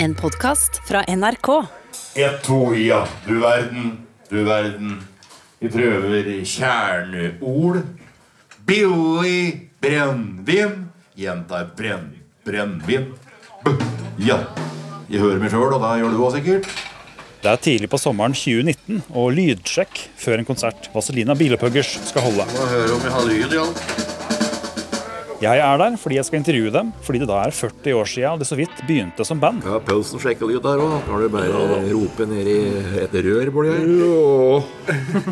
En podkast fra NRK. Ett, to, ja. Du verden, du verden. Vi prøver kjerneord. Billig brennevin. Gjentar brenn, brennevin. Ja. Jeg hører meg sjøl, og da gjør du òg sikkert. Det er tidlig på sommeren 2019 og lydsjekk før en konsert Vazelina Bilopphuggers skal holde. Må høre om jeg har lyd, ja. Jeg er der fordi jeg skal intervjue dem, fordi det da er 40 år siden det så vidt begynte som band. Ja, Pølsen sjekker litt der òg. Kan du bare rope ned i et rør borti her?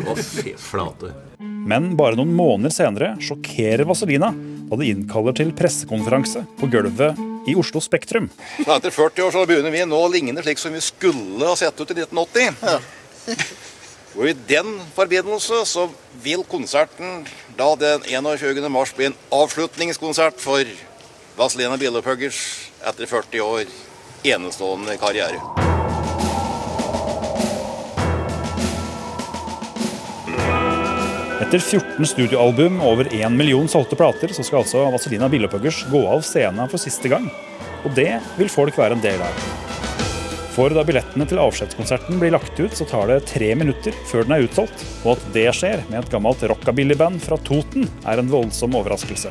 Å, fy flate. Men bare noen måneder senere sjokkerer Vazelina da de innkaller til pressekonferanse på gulvet i Oslo Spektrum. Etter 40 år så begynner vi nå å ligne slik som vi skulle ha sett ut i 1980. Og I den forbindelse så vil konserten da den 21. mars bli en avslutningskonsert for Vazelina Billepuggers etter 40 år enestående karriere. Etter 14 studioalbum og over 1 million solgte plater, så skal altså Vazelina Billepuggers gå av scenen for siste gang. Og det vil folk være en del av. For da billettene til avskjedskonserten blir lagt ut, så tar det tre minutter før den er utsolgt. Og at det skjer med et gammelt rockabillyband fra Toten, er en voldsom overraskelse.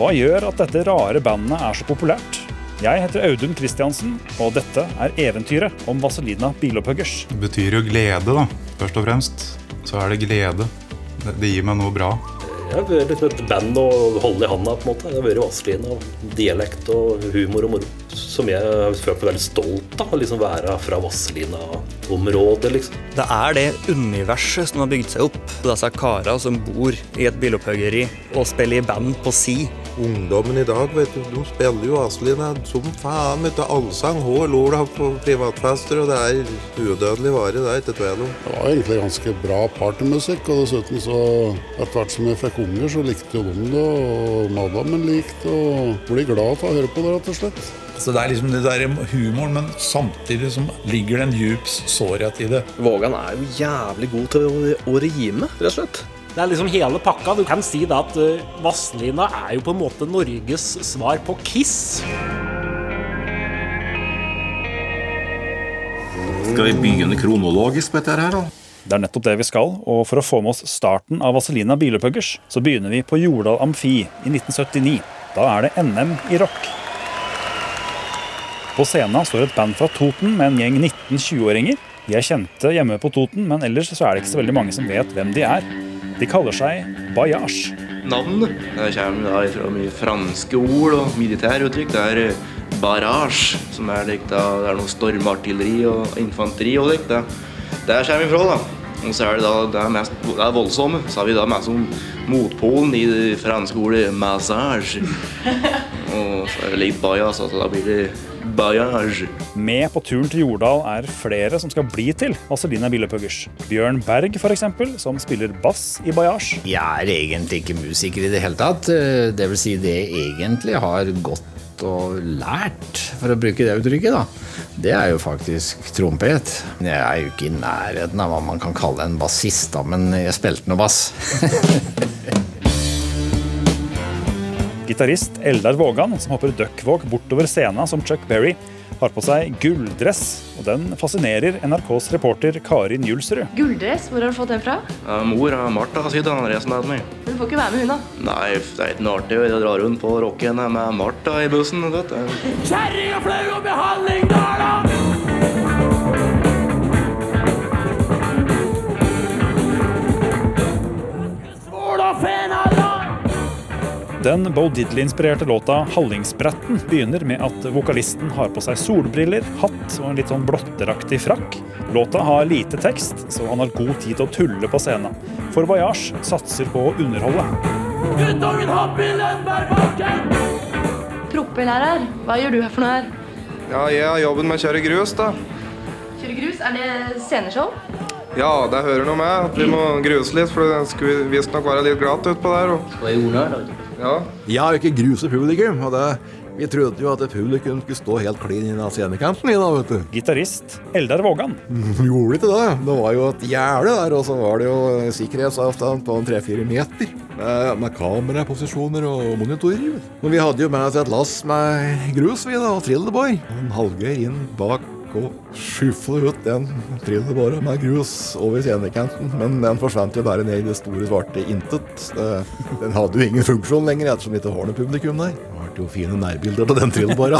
Hva gjør at dette rare bandet er så populært? Jeg heter Audun Christiansen, og dette er eventyret om Vazelina Bilopuggers. Det betyr jo glede, da. Først og fremst. Så er det glede. Det gir meg noe bra. Jeg har vært liksom et band å holde i handa. på en måte. Det har vært Vazelina og dialekt og humor og moro. Som jeg har følt meg veldig stolt av. Å liksom være fra Vazelina-området. liksom. Det er det universet som har bygd seg opp. Disse kara som bor i et bilopphøggeri og spiller i band på si. Ungdommen i dag vet du, de spiller jo Aslina som faen. vet du, Allsang, hår, lår på privatfester, og det er udødelig vare. Det er ikke tvil om. Det var egentlig ganske bra partymusikk, og dessuten så etter hvert som jeg fikk unger, så likte jo de det, og madammen likte og blir glad av å høre på det, rett og slett. Så Det er liksom det der humoren, men samtidig som ligger det en djup sårhet i det. Vågan er jo jævlig god til å, å rime, rett og slett. Det er liksom hele pakka. Du kan si da at uh, Vazelina er jo på en måte Norges svar på Kiss. Skal vi begynne kronologisk på dette her, da? Det er nettopp det vi skal, og for å få med oss starten av Vazelina Bilepuggers, så begynner vi på Jordal Amfi i 1979. Da er det NM i rock. På scenen står et band fra Toten med en gjeng 19-20-åringer. De er kjente hjemme på Toten, men ellers så er det ikke så veldig mange som vet hvem de er. De kaller seg Bayage. Navnet kommer da fra mye franske ord og militæruttrykk. Det er eh, barrage, som er, det er noe stormartilleri og infanteri. og det. Der kommer vi fra, da. Og så er det da det er, mest, det er voldsomme. Så har vi da mest som motpolen i det franske ordet massage. Og så er det litt bajas, altså da blir det bayage. Med på turen til Jordal er flere som skal bli til Vazelina Billepuggers. Bjørn Berg, f.eks., som spiller bass i Bayage. Jeg er egentlig ikke musiker i det hele tatt. Det vil si det jeg egentlig har gått og lært, for å bruke det uttrykket, da. Det er jo faktisk trompet. Jeg er jo ikke i nærheten av hva man kan kalle en bassist, da, men jeg spilte noe bass. Gitarist Eldar Vågan, som hopper duckwalk bortover scenen som Chuck Berry, har på seg gulldress, og den fascinerer NRKs reporter Karin Julsrud. Gulldress? Hvor har du fått den fra? Ja, mor og Martha har sydd den. Resten av meg. Men du får ikke være med hun, da? Nei, det er ikke noe artig å dra rundt på rocken med Martha i bussen. vet. Kjerring og flau og behandling, Dala! Den Bo Diddley-inspirerte låta 'Hallingsbretten' begynner med at vokalisten har på seg solbriller, hatt og en litt sånn blotteraktig frakk. Låta har lite tekst, så han har god tid til å tulle på scenen. For Voyage satser på å underholde. Guttungen har billen bærbakken! her, hva gjør du her for noe her? Ja, jeg har jobben med å kjøre grus, da. Kjøre grus? Er det sceneshow? Ja, det hører noe med at vi må gruse litt, for det skulle visstnok være litt glatt utpå der. Og... Og i ordene, Ja. Jeg har jo ikke grus i publikum, og det Vi trodde jo at publikum skulle stå helt klin inn av scenekanten i da, vet du. Gitarist Eldar Vågan. Gjorde ikke det. Det var jo et gjerde der, og så var det jo sikkerhetsavstand på en tre-fire meter. Med, med kameraposisjoner og monitorer. Men vi hadde jo med oss et lass med grus, vi da, og trillebår. En Hallgeir inn bak og skyfla ut den trillebåra med grus over scenekanten. Men den forsvant jo bare ned i det store, svarte intet. Den hadde jo ingen funksjon lenger, ettersom det ikke var noe publikum der. Ble jo fine nærbilder av den trillebåra.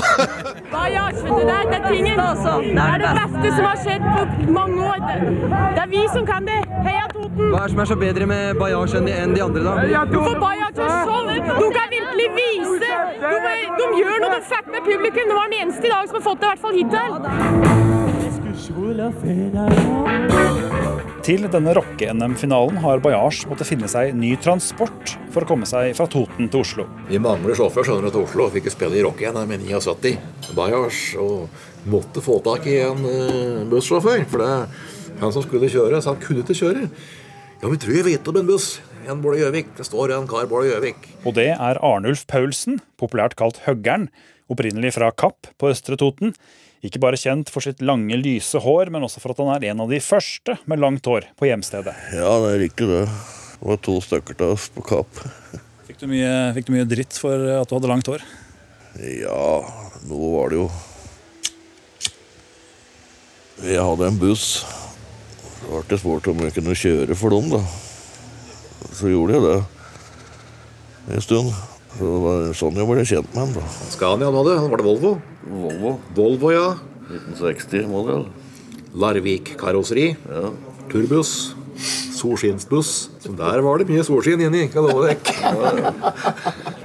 Hva du, det er, det er tingen. Det er det beste som har skjedd på mange år. Det, er vi som kan det. Heia Toten! Hva er det som er så bedre med Bayash enn de, andre, da? Jo, for Bajas er sånn. De kan virkelig vise. De, de gjør noe de fikk med publikum. Det var den eneste i dag som har fått det, i hvert fall hittil. Til denne rocke-NM-finalen har Bajars måttet finne seg ny transport for å komme seg fra Toten til Oslo. Vi mangler sjåfør skjønner du, til Oslo. Fikk ikke spille i rocke-NM i 79. Bajars. Og måtte få tak i en uh, bussjåfør. For det han som skulle kjøre, så han kunne ikke kjøre. Ja, vi tror jeg vet om en buss. En Bård Gjøvik. Det står en kar Bård Gjøvik. Og det er Arnulf Paulsen, populært kalt Høggern, opprinnelig fra Kapp på Østre Toten. Ikke bare kjent for sitt lange, lyse hår, men også for at han er en av de første med langt hår på hjemstedet. Ja, det er riktig det. Det var to stykker til oss på Kapp. Fikk du mye, fikk du mye dritt for at du hadde langt hår? Ja, nå var det jo Jeg hadde en buss. Så ble det spurt om jeg kunne kjøre for dem, da. Så gjorde jeg det en stund. Så det var sånn jeg ble kjent med han. Scania han hadde. Var det Volvo? Volvo. Volvo, ja. 1960-modell. Larvik-karosseri. Ja. Turbuss. Solskinnsbuss. Der var det mye solskinn inni. Kan jeg love.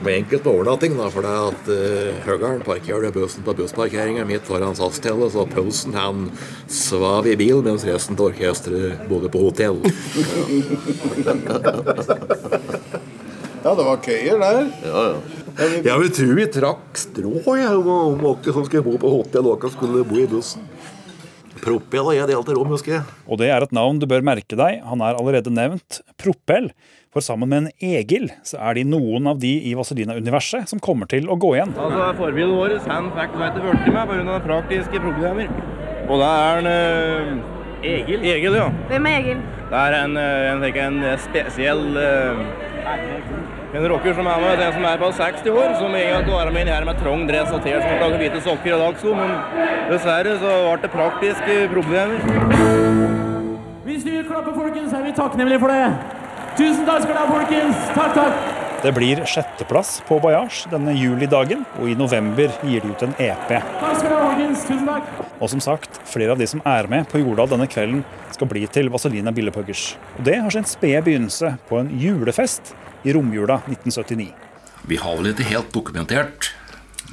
Med enkelt overnatting, da, for det at uh, Høgern parkerte bussen på bussparkeringa midt foran SAS-tellet, så pølsen han svav i bil mens resten av orkesteret bodde på hotell. Ja, det var køyer der. Ja, ja. Jeg vil tror vi trakk strå om, åkke som skulle bo på hotell, og skulle bo i bussen. Propell og jeg delte rom, husker jeg. Og det er et navn du bør merke deg. Han er allerede nevnt. Propell. For sammen med en Egil så er de noen av de i Vazelina-universet som kommer til å gå igjen. Altså, Forbildet vårt han fikk meg du, blitt med pga. praktiske problemer. Og da er han eh, Egil. Egil, ja. Hvem er Egil? Det er en, eh, en, en, en spesiell eh, En rocker som er med, en som er på 60 år, som egentlig går med inn her med trang dress og T-skjorte og hvite sokker og dagsko, men dessverre så ble det praktiske problemer. Hvis du vil klappe, folkens, er vi takknemlige for det. Tusen takk skal du ha, folkens. Takk, takk. Det blir sjetteplass på Bayash denne julidagen, og i november gir de ut en EP. Og som sagt, flere av de som er med på Jordal denne kvelden, skal bli til Vazelina Billepuggers. Og det har sin spede begynnelse på en julefest i romjula 1979. Vi har vel ikke helt dokumentert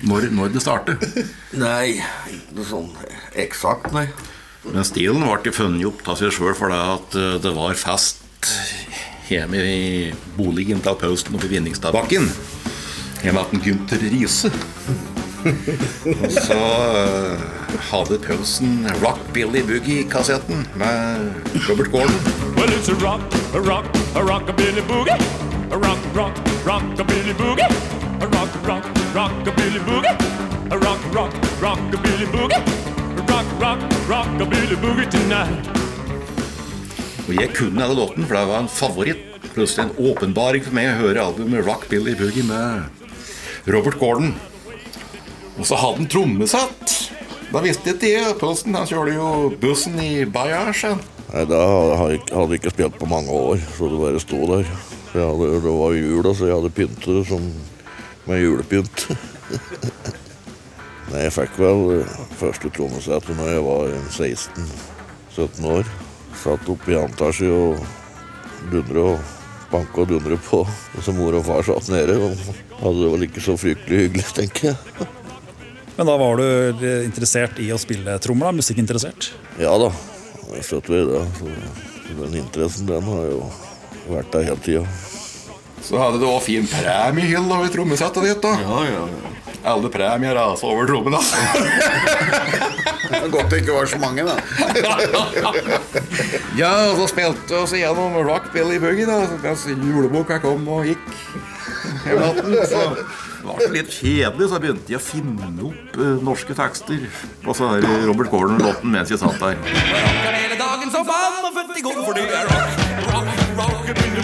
når, når det startet. Nei, ikke sånn eksakt, nei. Men stilen ble funnet opp av seg sjøl fordi at eh, det var fest hjemme i boligen til Pausten oppe i Vinningstadbakken. Hjemme til Gunther Riise. Og så eh, hadde Pausen Rock Billy Boogie-kassetten med Robert Gordon. Well, it's a rock, a rock, a rockabilly boogie. A rock, rock, rockabilly boogie. A rock, rock, rockabilly boogie. A rock, rock, rockabilly boogie. A rock, rock, rockabilly boogie tonight. Og jeg kunne alle låten, for det var en favoritt. Plutselig en åpenbaring for meg å høre albumet Rock Billy Boogie med Robert Gordon. Og så hadde han trommesett. Da visste jeg. Posten han kjørte jo bussen i han. Nei, da hadde jeg ikke- spilt på mange år, så det bare sto der. Hadde, det var jul, så jeg hadde pyntet det som med julepynt. Nei, jeg fikk vel første trommesettet når jeg var 16-17 år. Satt oppe i antasje og dundre og banke og dundre på. Og så mor og far satt nede og hadde det vel ikke så fryktelig hyggelig, tenker jeg. Men da var du interessert i å spille trommer, da? Musikkinteressert? Ja da, jeg støtter i det. Så den interessen, den har jo vært der hele tida. Så hadde du òg fin premiehylle over trommesettet ditt. da Ja, ja, ja. Alle premier rasa over trommene. Godt det ikke var så mange, da. ja, og så spilte vi gjennom Rock Billy Boogie da mens juleboka kom og gikk natten. Så Det var så litt kjedelig, så begynte jeg å finne opp uh, norske tekster. Og så har Robert Corner-låten mens jeg satt der. Hele dagen som vann og født i går, for det er rock, rock. Rock, rock.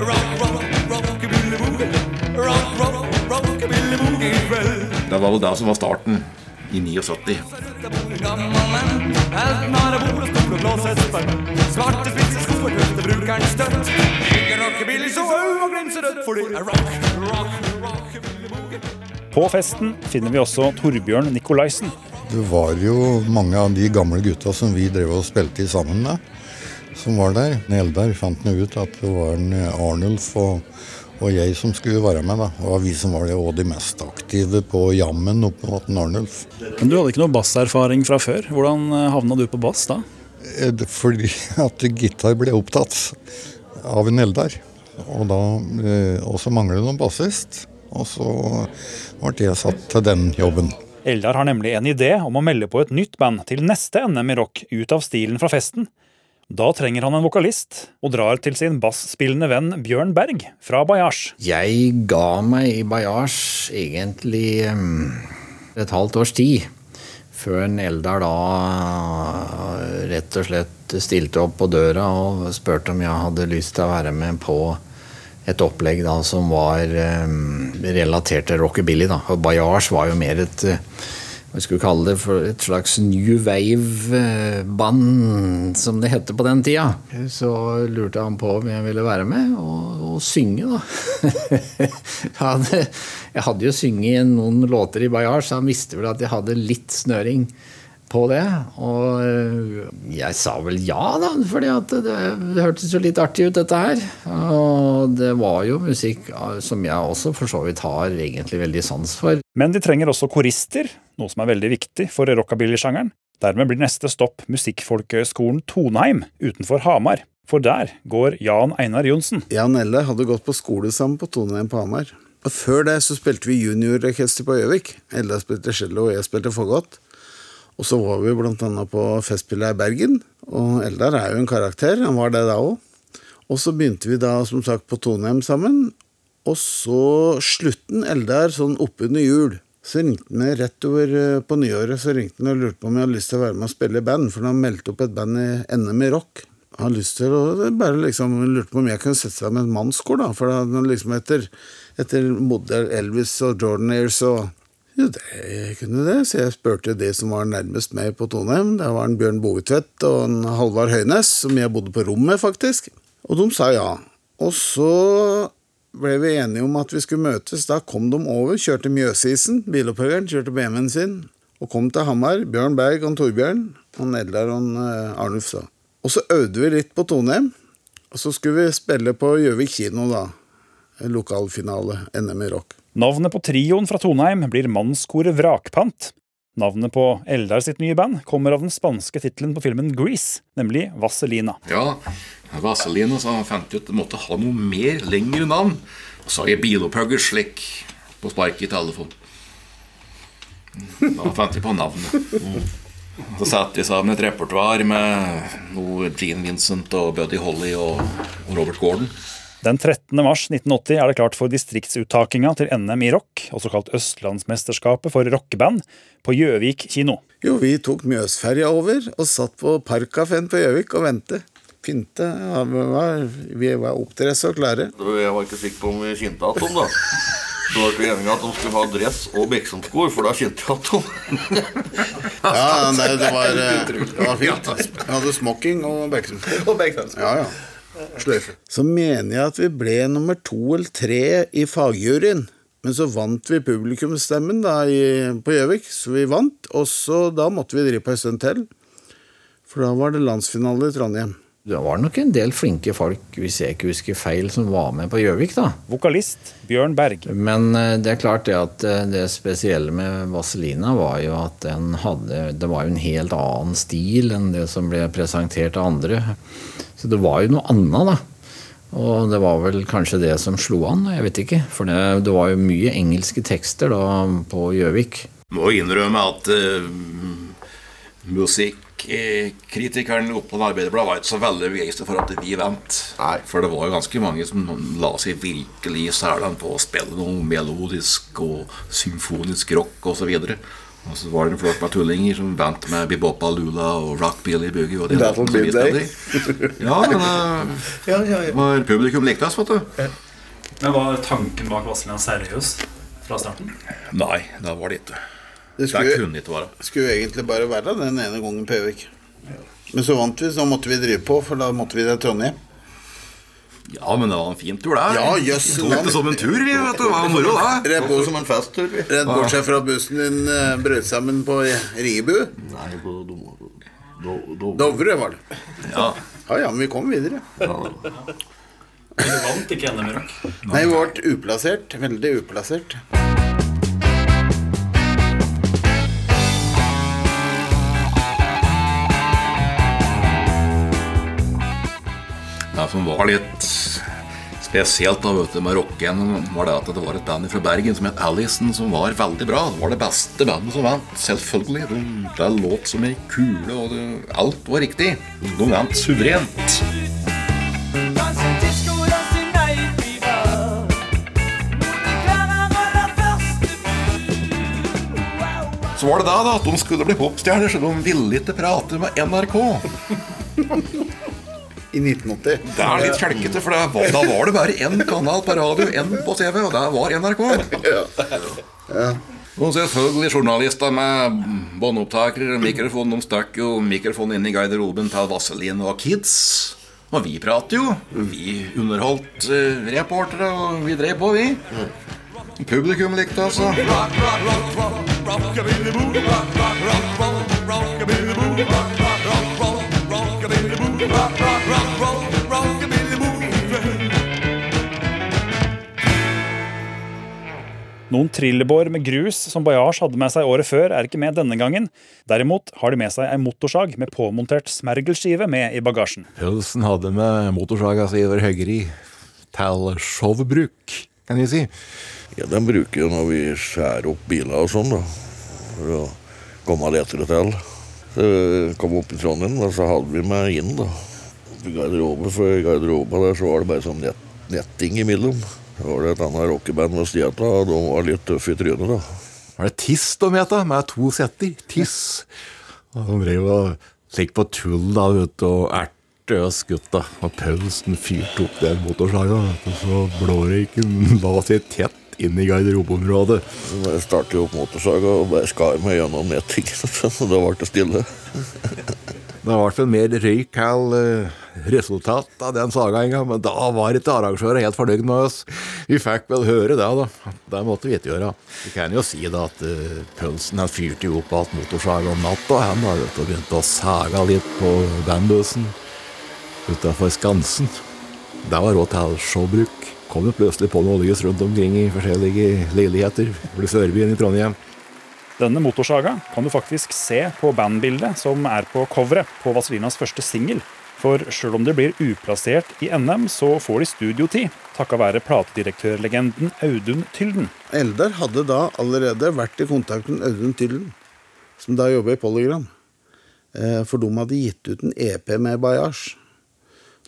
Rock, rock, var vel det som var starten i 79. Gammel menn, helten har et bord og stol og blåsespenn. Svarte spisse sko og tøfte brukeren støtt. Ikke rockabilly så øl og glinser rødt, for det er rock, rock, rockabilly boogie. På festen finner vi også Torbjørn Nikolaisen. Det var jo mange av de gamle gutta som vi drev og spilte i sammen med, som var der. Eldar fant nå ut at det var en Arnulf og, og jeg som skulle være med. da. Var vi som var det, og de mest aktive på jammen oppe mot Arnulf. Men du hadde ikke noe basserfaring fra før. Hvordan eh, havna du på bass da? Eh, Fordi at gitar ble opptatt av en Eldar. Og, da, eh, og så mangler det noen bassist. Og så ble jeg satt til den jobben. Eldar har nemlig en idé om å melde på et nytt band til neste NM i rock ut av stilen fra festen. Da trenger han en vokalist, og drar til sin basspillende venn Bjørn Berg fra Bajasj. Jeg ga meg i Bajasj egentlig et halvt års tid. Før Eldar da rett og slett stilte opp på døra og spurte om jeg hadde lyst til å være med på et opplegg da som var relatert til rockabilly. da. Og Bayash var jo mer et hva skal vi kalle det for et slags new wave-band, som det hette på den tida. Så lurte han på om jeg ville være med og, og synge, da. jeg, hadde, jeg hadde jo sunget noen låter i Bayard, så han visste vel at jeg hadde litt snøring på det. Og jeg sa vel ja, da, fordi det, det hørtes jo litt artig ut, dette her. Og det var jo musikk som jeg også for så vidt har egentlig veldig sans for. Men de trenger også korister, noe som er veldig viktig for rockabilly-sjangeren. Dermed blir neste stopp Musikkfolkehøgskolen Toneheim utenfor Hamar. For der går Jan Einar Johnsen. Jan Elle hadde gått på skole sammen på Toneheim på Hamar. Og Før det så spilte vi juniororkester på Gjøvik. Elle spilte cello, og jeg spilte fagott. Og så var vi blant annet på Festspillet i Bergen. Og Eldar er jo en karakter, han var det da òg. Og så begynte vi da som sagt på Toneheim sammen. Og så slutten Eldar sånn oppunder jul. Så ringte han rett over eh, på nyåret så ringte han og lurte på om jeg hadde lyst til å være med og spille i band. For han meldte opp et band i NM i rock. Han hadde lyst til å bare liksom lurte på om jeg kunne sette seg med et mannskor, da. For da liksom etter, etter modell Elvis og Jordan Ears, og jo, det kunne det, så jeg spurte de som var nærmest meg på Toneheim. Det var en Bjørn Bovetvedt og en Halvard Høynes, som jeg bodde på rom med, faktisk. Og de sa ja. Og så ble vi enige om at vi skulle møtes. Da kom de over, kjørte Mjøsisen, bilopphøggeren, kjørte BMW-en sin, og kom til Hamar. Bjørn Berg og Torbjørn, og Nedlar og Arnulf, da. Og så øvde vi litt på Toneheim, og så skulle vi spille på Gjøvik kino, da. Lokalfinale, NM i rock. Navnet på trioen fra Toneheim blir mannskoret Vrakpant. Navnet på Eldar sitt nye band kommer av den spanske tittelen på filmen Grease, nemlig Vaselina. Ja, Vazelina så han fant ut at det måtte ha noe mer lengre navn. Og så har jeg bilopphugger slik på sparket i telefon. Da fant jeg på navnet. Så satte vi sammen et repertoar med noe Gene Vincent og Buddy Holly og, Robert Gordon. Den 13. mars 1980 er det klart for distriktsuttakinga til NM i rock, også kalt Østlandsmesterskapet for rockeband, på Gjøvik kino. Jo, vi tok Mjøsferja over og satt på Parkkafeen på Gjøvik og ventet. Pynte. Ja, vi var, vi var oppdressa og klare. Jeg var ikke sikker på om vi kjente at de, da. Så ble vi enige at de skulle ha dress og Beksumsko, for da kjente jeg at de Ja, nei, det var, eh, det var fint. Vi hadde smoking og Beksumsko. Ja, ja. Sløyfe. Så mener jeg at vi ble nummer to eller tre i fagjuryen. Men så vant vi publikumsstemmen da i, på Gjøvik, så vi vant. Og så da måtte vi drive på en stund til. For da var det landsfinale i Trondheim. Det var nok en del flinke folk, hvis jeg ikke husker feil, som var med på Gjøvik, da. Vokalist Bjørn Berg. Men eh, det er klart det at eh, det spesielle med Vazelina var jo at den hadde Det var jo en helt annen stil enn det som ble presentert av andre. Så det var jo noe annet, da. Og det var vel kanskje det som slo an, jeg vet ikke. For det, det var jo mye engelske tekster da på Gjøvik. Må innrømme at uh, musikk Musikkritikeren oppe på Arbeiderbladet var ikke så veldig begeistra for at vi vant. For det var jo ganske mange som la seg virkelig i selene på å spille noe melodisk og symfonisk rock osv. Og så var det en flokk med tullinger som vant med Bibopa Lula og Rockbilly Boogie. Og det That'll låtene som vi be day. spiller. Ja, men det var publikum likte oss, vet du. Men var tanken bak Vazelina seriøs fra starten? Nei, det var det ikke. Det Det skulle, kunne ikke være. skulle egentlig bare være den ene gangen på Gjøvik. Men så vant vi, så måtte vi drive på, for da måtte vi til Trondheim. Ja, men det var en fin tur, det. Ja, jøss. Vi tok det som en tur, vi. vet du. Det var moro, det. Rett på som en festtur. Rett seg fra bussen din uh, brøt sammen på Riebu Nei, på Dovre var det. Ja. ja, ja, men vi kom videre. Du vant ikke NM i rock. Nei, vi ble uplassert. Veldig uplassert. Det som var litt spesielt da, vet du, med rocken, var det at det var et band fra Bergen som het Allison, som var veldig bra. Det var det beste bandet som vant. Selvfølgelig. De, det låt som ei kule, og det, alt var riktig. De vant suverent. Så var det da, da at de skulle bli popstjerner, så de ville ikke prate med NRK. I 1980. Det er litt kjelkete, for det var, da var det bare én kanal på radio, én på TV, og det var NRK. Og selvfølgelig journalister med båndopptakere og mikrofon. De stakk jo mikrofonen inn i garderoben til Vazelin og Kids. Og vi prater jo. Vi underholdt uh, reportere, og vi drev på, vi. Publikum likte oss. og- Noen trillebår med grus som Bajars hadde med seg året før, er ikke med denne gangen. Derimot har de med seg ei motorsag med påmontert smergelskive med i bagasjen. Pølsen hadde med motorsaga si over høyre til showbruk, kan vi si. Ja, den bruker jo når vi skjærer opp biler og sånn, da. For å komme lettere til. Så kom opp i Trondheim, og så hadde vi med inn, da. Oppi garderoben, for i garderoben der så var det bare sånn nett, netting imellom. Var det et annet rockeband ved siden av, og de var litt tøffe i trynet, da. Var det Tiss de het, da? Med to setter. Tiss. Og de drev og slik på tull da, vet du, og erte og skutt, da. Og Pølsen fyrte opp den motorsaga, og så blårøyken la seg tett inn i garderobeområdet. Jeg startet jo opp motorsaga og bare skar meg gjennom nettingen, så da ble det stille. Det var i hvert fall mer røyk enn eh, resultat av den sagaen, men da var ikke arrangøren helt fornøyd med oss. Vi fikk vel høre det, da. Det måtte vi ikke gjøre. Vi kan jo si da at uh, Pølsen han fyrte jo opp igjen motorsaga om natta, han og begynte å saga litt på bandbussen utafor Skansen. Det var råd til showbruk. Kom jo plutselig på noe lys rundt omkring i forskjellige leiligheter i Sørbyen i Trondheim. Denne motorsaga kan du faktisk se på bandbildet som er på coveret på Vaselinas første singel. For sjøl om det blir uplassert i NM, så får de studiotid, takka være platedirektørlegenden Audun Tylden. Eldar hadde da allerede vært i kontakt med Audun Tylden, som da jobber i Polygram. Eh, For de hadde gitt ut en EP med Bayage.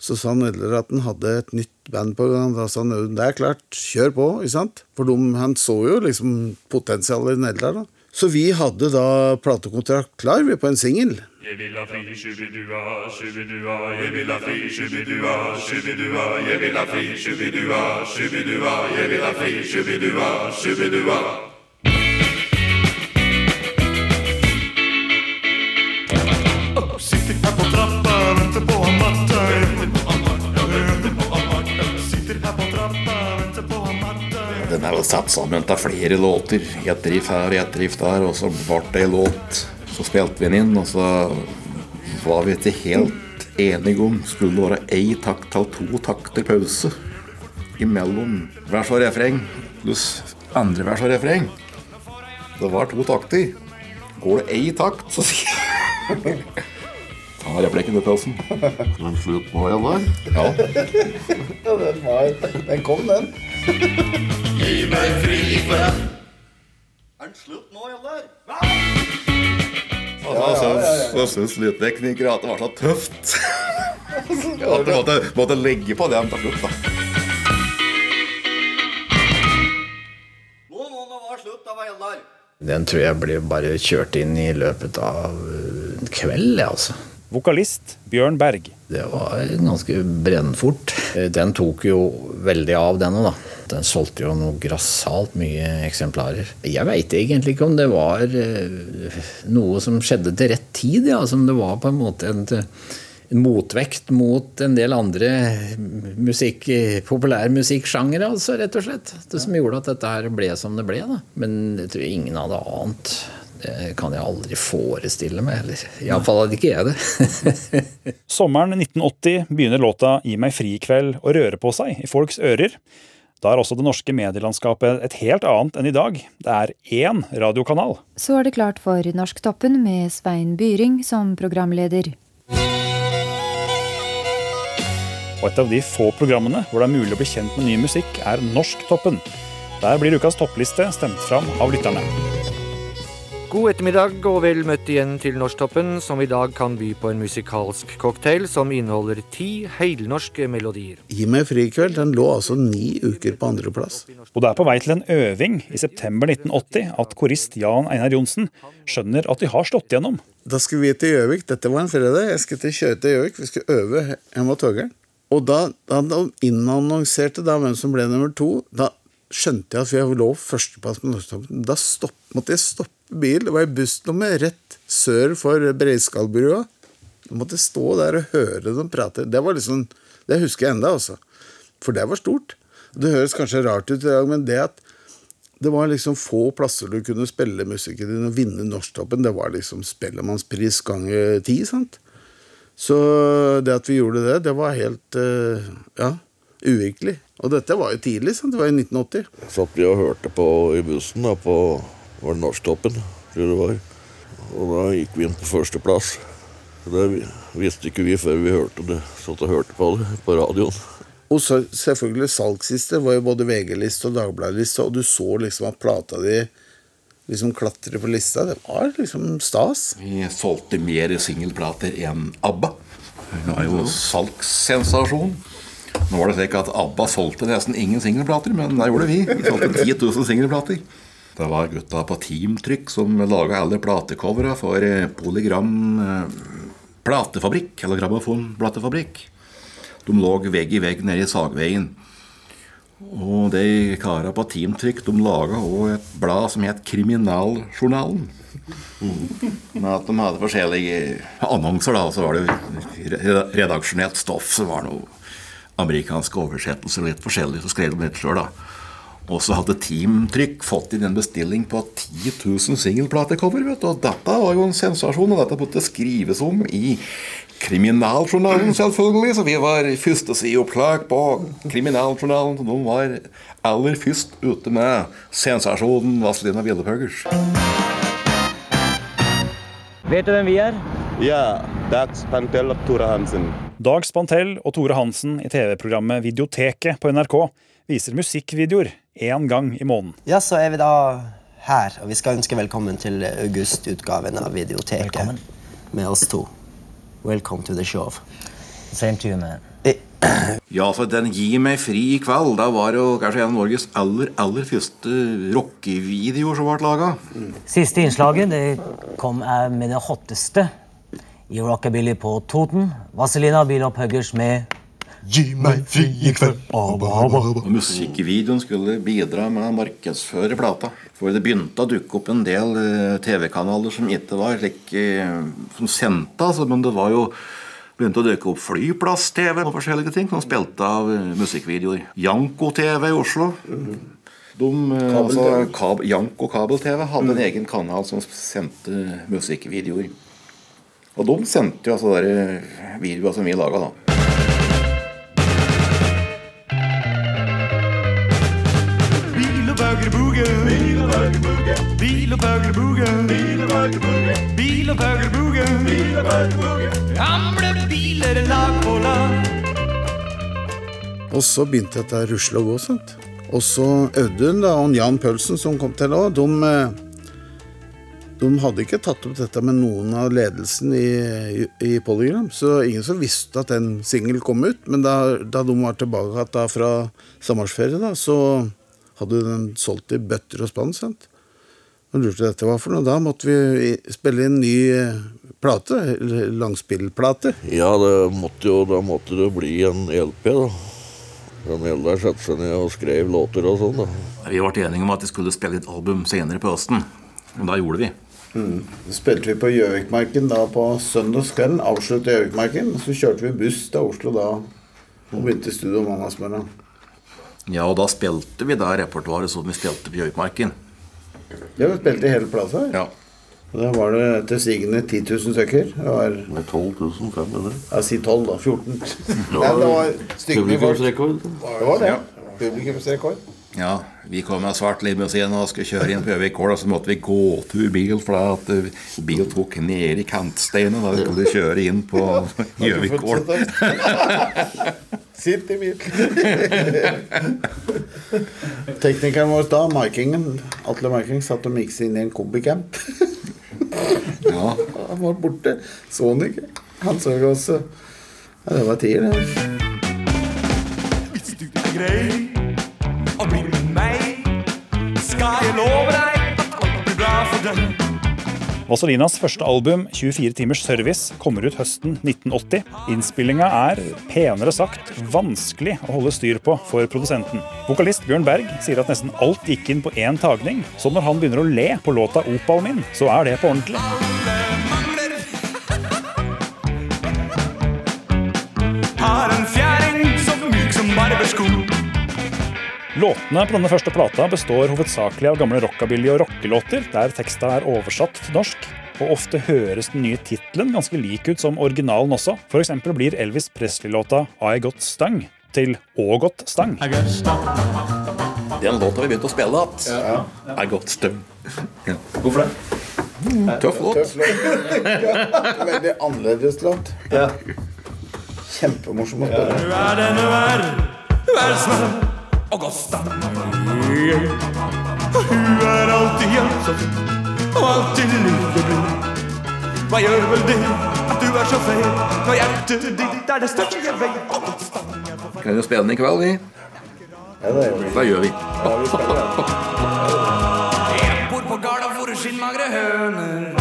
Så sa han Eldar at han hadde et nytt band på gang. Da sa han Audun det er klart, kjør på. ikke sant? For de, han så jo liksom potensialet i Eldar. da. Så vi hadde da platekontrakt klar vi på en singel. Jeg vil ha fri, shubidua, shubidua, jeg vil ha fri, shubidua, shubidua, jeg vil ha fri, shubidua, shubidua, jeg vil ha fri, shubidua, shubidua. Er vel satt sammen av flere låter. Ett riff her og ett riff der, og så ble det ei låt. Så spilte vi den inn, og så var vi ikke helt enige om skulle det være ei takt til to takter pause imellom vers og refreng pluss andre vers og refreng. Det var to takter. Går det ei takt, så sier Ta replikken til pausen. Men slutt nå igjen der. Ja. Ja, den, var, den kom, den. Gi meg fri for Er den slutt nå, eller? Og så ja, så syns lydteknikere at det var så tøft. At de måtte, måtte legge på den til slutt, da. Den tror jeg blir bare kjørt inn i løpet av en kveld, jeg, altså. Vokalist Bjørn Berg. Det var ganske brennfort. Den tok jo veldig av, denne, da. Den solgte jo noe grassat mye eksemplarer. Jeg veit egentlig ikke om det var eh, noe som skjedde til rett tid, ja. Som det var på en måte en motvekt mot en del andre musikk, populærmusikksjangere, altså, rett og slett. Det som gjorde at dette her ble som det ble. da. Men jeg tror ingen hadde ant. Det kan jeg aldri forestille meg. Iallfall hadde ikke jeg det. Sommeren 1980 begynner låta Gi meg fri i kveld å røre på seg i folks ører. Da er også det norske medielandskapet et helt annet enn i dag. Det er én radiokanal. Så er det klart for Norsktoppen med Svein Byring som programleder. Og et av de få programmene hvor det er mulig å bli kjent med ny musikk, er Norsktoppen. Der blir ukas toppliste stemt fram av lytterne. God ettermiddag og vel møtt igjen til Norsktoppen, som i dag kan by på en musikalsk cocktail som inneholder ti heilnorske melodier. Gi meg frikveld. Den lå altså ni uker på andreplass. Og det er på vei til en øving i september 1980 at korist Jan Einar Johnsen skjønner at de har slått gjennom. Da skulle vi til Gjøvik. Dette var en fredag. Jeg skulle til kjøre til Gjøvik. Vi skulle øve hjemme hos Tøgeren. Og da, da de innannonserte da hvem som ble nummer to, da skjønte jeg at vi lå førsteplass på Norsktoppen. Da stopp, måtte jeg stoppe bil. Det var i bussnummer rett sør for Breiskallbrua. Du måtte stå der og høre dem prate. Det var liksom, det husker jeg enda, altså. For det var stort. Det høres kanskje rart ut i dag, men det at det var liksom få plasser du kunne spille musikken din og vinne Norsktoppen, det var liksom Spellemannspris ganger ti. sant? Så det at vi gjorde det, det var helt eh, ja, uvirkelig. Og dette var jo tidlig. sant? Det var i 1980. Satt vi og hørte på i bussen da, på var det Norsktoppen, tror jeg det var. Og da gikk vi inn på førsteplass. Det visste ikke vi før vi hørte det. Satt og hørte på det på radioen. Og så selvfølgelig salgsliste var jo både VG-liste og Dagbladet-liste, og du så liksom at plata di liksom klatre på lista. Det var liksom stas. Vi solgte mer singelplater enn ABBA. Det var jo salgssensasjon. Nå var det slik at ABBA solgte nesten ingen singelplater, men det gjorde vi. Vi solgte 10 000 singelplater. Det var gutta på Teamtrykk som laga alle platecovera for eh, Polygram eh, platefabrikk, eller Grammofon-platefabrikk. De lå vegg i vegg nede i Sagveien. Og de kara på Teamtrykk de laga òg et blad som het Kriminaljournalen. Med at de hadde forskjellige annonser, da. Og så var det jo redaksjonelt stoff som var noe amerikanske oversettelser, litt forskjellig. Så skrev de litt sjøl, da. Og så hadde Teamtrykk fått inn en bestilling på 10 000 singelplatecover. Og dette var jo en sensasjon, og dette måtte skrives om i Kriminaljournalen, selvfølgelig. Så vi var første førstesideoppslag på Kriminaljournalen. så de var aller først ute med sensasjonen Vazelina Bjellepøggers. Vet du hvem vi er? Ja, det er Pantel og Tore Hansen. Dag Spantell og Tore Hansen i TV-programmet Videoteket på NRK viser musikkvideoer én gang i måneden. Ja, så er vi da her, og vi skal ønske velkommen til augustutgaven av Videoteket. Velkommen. Med oss to. Welcome to the show. Same to you, man. Ja, for den Gi meg fri i kveld, da var jo kanskje en av Norges aller, aller første rockevideoer som ble laga. Siste innslaget det kom eh, med det hotteste i rockabilly på Toten. Vazelina Bilopphøggers med Gi meg fri i kveld. Musikkvideoen skulle bidra med å markedsføre plata. For det begynte å dukke opp en del eh, TV-kanaler som ikke var slik eh, som sendte, altså, men det var jo begynte å dukke opp Flyplass-TV og forskjellige ting som spilte av eh, musikkvideoer. Janko-TV i Oslo. De, altså, kab Janko kabel-TV hadde en egen kanal som sendte musikkvideoer. Og de sendte jo altså de videoer som vi laga, da. Og. Bil og. Bil og bøgerbuge. Bil og bøgerbuge. Bil og bøgerbuge. Bil og bøgerbuge. Gamle biler lag på lag. Og så begynte dette å rusle og gå. sant? Og så Audun da, og Jan Pølsen, som kom til òg, de, eh, De hadde ikke tatt opp dette med noen av ledelsen i, i, i Polygram, så ingen som visste at en singel kom ut. Men da, da de var tilbake da fra sommerferie, da, så hadde den solgt i bøtter og spann. sant? Og lurte dette var for noe. Da måtte vi spille inn ny eh, plate, langspillplate. Ja, det måtte jo, da måtte det bli en LP, da. Den Eldar satte seg ned og skrev låter og sånn, da. Vi ble enige om at vi skulle spille et album senere på høsten. Og da gjorde vi. Mm. Så spilte vi på Gjøvikmarken da på søndagskvelden. Avsluttet Gjøvikmarken. Så kjørte vi buss til Oslo da og begynte i studio mandagsmorgen. Ja, og da spilte vi da repertoaret som vi spilte på Gjøvikmarken. Ja, vi spilte hele plata. Ja. Og da var det til sigende 10 000 stykker. Det var Med 12 500. Ja, si 12, da. 14. Ja, Nei, det var publikumsrekord. Det var det. Publikumsrekord. Ja, vi kom med svart limousin og skulle kjøre inn på Gjøvik Gård, og så måtte vi gå tur bil, for da at eh, bil tok ned i kantsteinen. da vi skulle kjøre inn på Gjøvik Gård. Sitt i bil Teknikeren vår da, Markingen, Atle Marking, satt og mikset inn i en kombicamp. ja. Han var borte. Så han ikke. Han så oss. Ja, det var tier, det. Hvis du er grei og blir med meg, skal jeg love deg at alt blir bra for deg. Vaselinas første album, 24 timers service, kommer ut høsten 1980. Innspillinga er, penere sagt, vanskelig å holde styr på for produsenten. Vokalist Bjørn Berg sier at nesten alt gikk inn på én tagning, så når han begynner å le på låta 'Opal min', så er det på ordentlig. Har en fjæring så myk som barbersko. Låtene på denne første plata består hovedsakelig av gamle rockabilly- og rockelåter, der teksta er oversatt til norsk. Og ofte høres den nye tittelen ganske lik ut som originalen også. Eksempel blir Elvis Presley-låta I Got Stang til Å Got Stang. Den låta vi begynte å spille igjen. I got Stang'. Ja. Hvorfor det? Tøff låt. Tøff låt. Veldig annerledes låt. Kjempemorsom å spille. Du er den du er, du er snill og godt. Hun er alltid hjelpsom og alltid lykkelig. Hva gjør vel det at du er så feil når hjertet ditt er det største jeg vet? Kan vi spille den i kveld, vi? Hva gjør vi. Jeg bor på gårda hvor skinnmagre høner.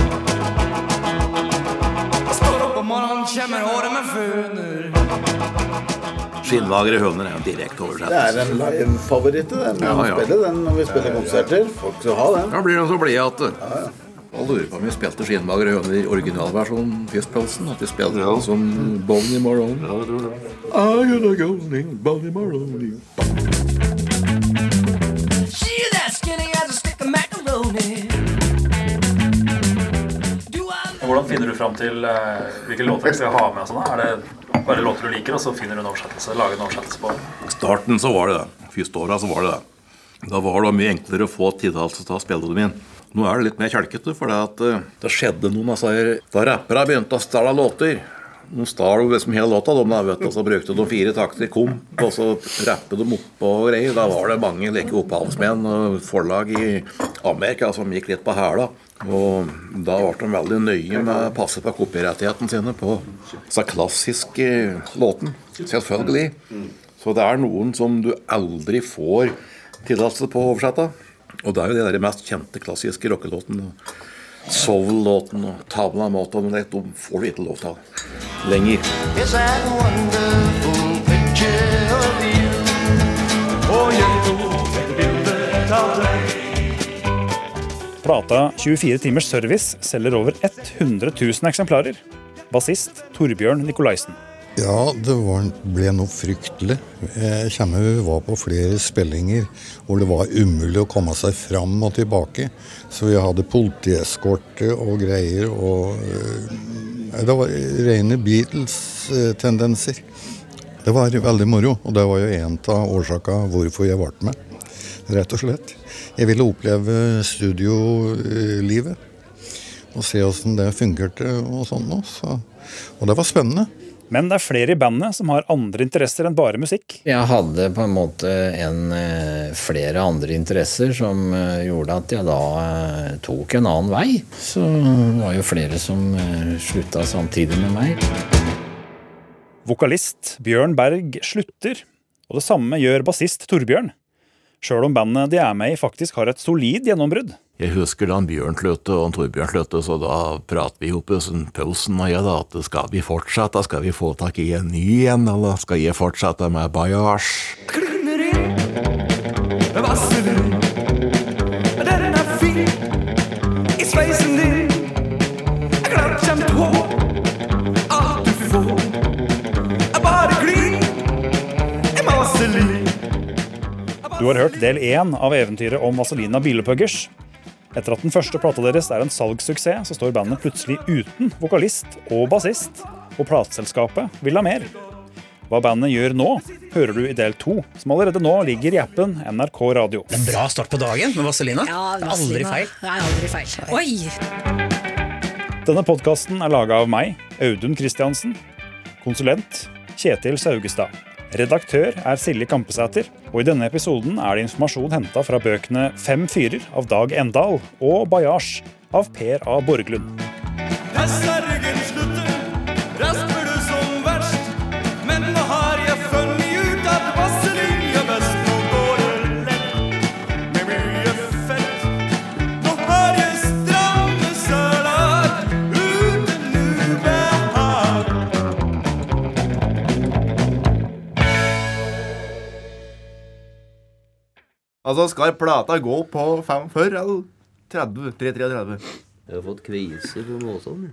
Jeg opp morgenen, kjemmer håret med føner. Skinnmagre høner er jo direkte Det er en live-favoritt, den. Ja, ja. spiller den når vi spiller konserter. Folk skal ha den. Da blir de så blide at Og lurer på om vi spilte skinnmagre høner i originalversjonen Fistpelsen. At vi spilte den som Bonnie Marone. Ja, jeg tror det. I'm gonna go Bonnie Marone. Hvordan finner du fram til eh, hvilke låter du skal ha med? sånn. Er det bare låter du liker, og så finner du en oversettelse? Lager en oversettelse på starten så var det det. Første åra så var det det. Da var det mye enklere å få tillatelse til å spille det min. Nå er det litt mer kjelkete, for det, at, eh, det skjedde noen av disse Da rappere begynte å stjele låter. De stjal liksom hele låta, de, da, vet og så brukte de fire takter komp, og så rappet de oppå og greier. Da var det mange like opphavsmenn og forlag i Amerika som gikk litt på hæla. Og da ble de veldig nøye med å passe på kopirettighetene sine på disse klassiske låtene. Selvfølgelig. Så det er noen som du aldri får tillatelse på å oversette. Og det er jo de der mest kjente klassiske rockelåtene. Soul-låten og Tavla Mata, men de får du ikke lov til lenger. It's Plata 24 timers service selger over 100 000 eksemplarer. Bassist Torbjørn Nikolaisen. Ja, det var, ble noe fryktelig. Jeg kommer vi var på flere spillinger hvor det var umulig å komme seg fram og tilbake. Så vi hadde politieskorte og greier og øh, Det var rene Beatles-tendenser. Det var veldig moro, og det var jo en av årsakene hvorfor jeg ble med. Rett og slett. Jeg ville oppleve studiolivet og se åssen det fungerte og sånn. også. Så. Og det var spennende. Men det er flere i bandet som har andre interesser enn bare musikk. Jeg hadde på en måte en, eh, flere andre interesser som eh, gjorde at jeg da eh, tok en annen vei. Så det var jo flere som slutta samtidig med meg. Vokalist Bjørn Berg slutter, og det samme gjør bassist Torbjørn. Sjøl om bandet de er med i faktisk har et solid gjennombrudd. Jeg husker da Bjørn sluttet og Torbjørn sluttet, så da prater vi oppe sånn pausen og jeg da, at skal vi fortsette, skal vi få tak i en ny en, eller skal jeg fortsette med Bajasj? Klinner Du har hørt del én av eventyret om Vazelina Bilepuggers. Etter at den første plata deres er en salgssuksess, så står bandet plutselig uten vokalist og bassist, og plateselskapet vil ha mer. Hva bandet gjør nå, hører du i del to, som allerede nå ligger i appen NRK Radio. Det er En bra start på dagen med Vazelina. Ja, det er aldri feil. Det er aldri feil. Oi! Denne podkasten er laga av meg, Audun Kristiansen. Konsulent Kjetil Saugestad. Redaktør er Silje Kampesæter, og i denne episoden er det informasjon henta fra bøkene Fem fyrer av Dag Endal og Bajasj av Per A. Borglund. Altså, skal plata gå på 45 eller 30? 333? Jeg har fått kvise på måsen.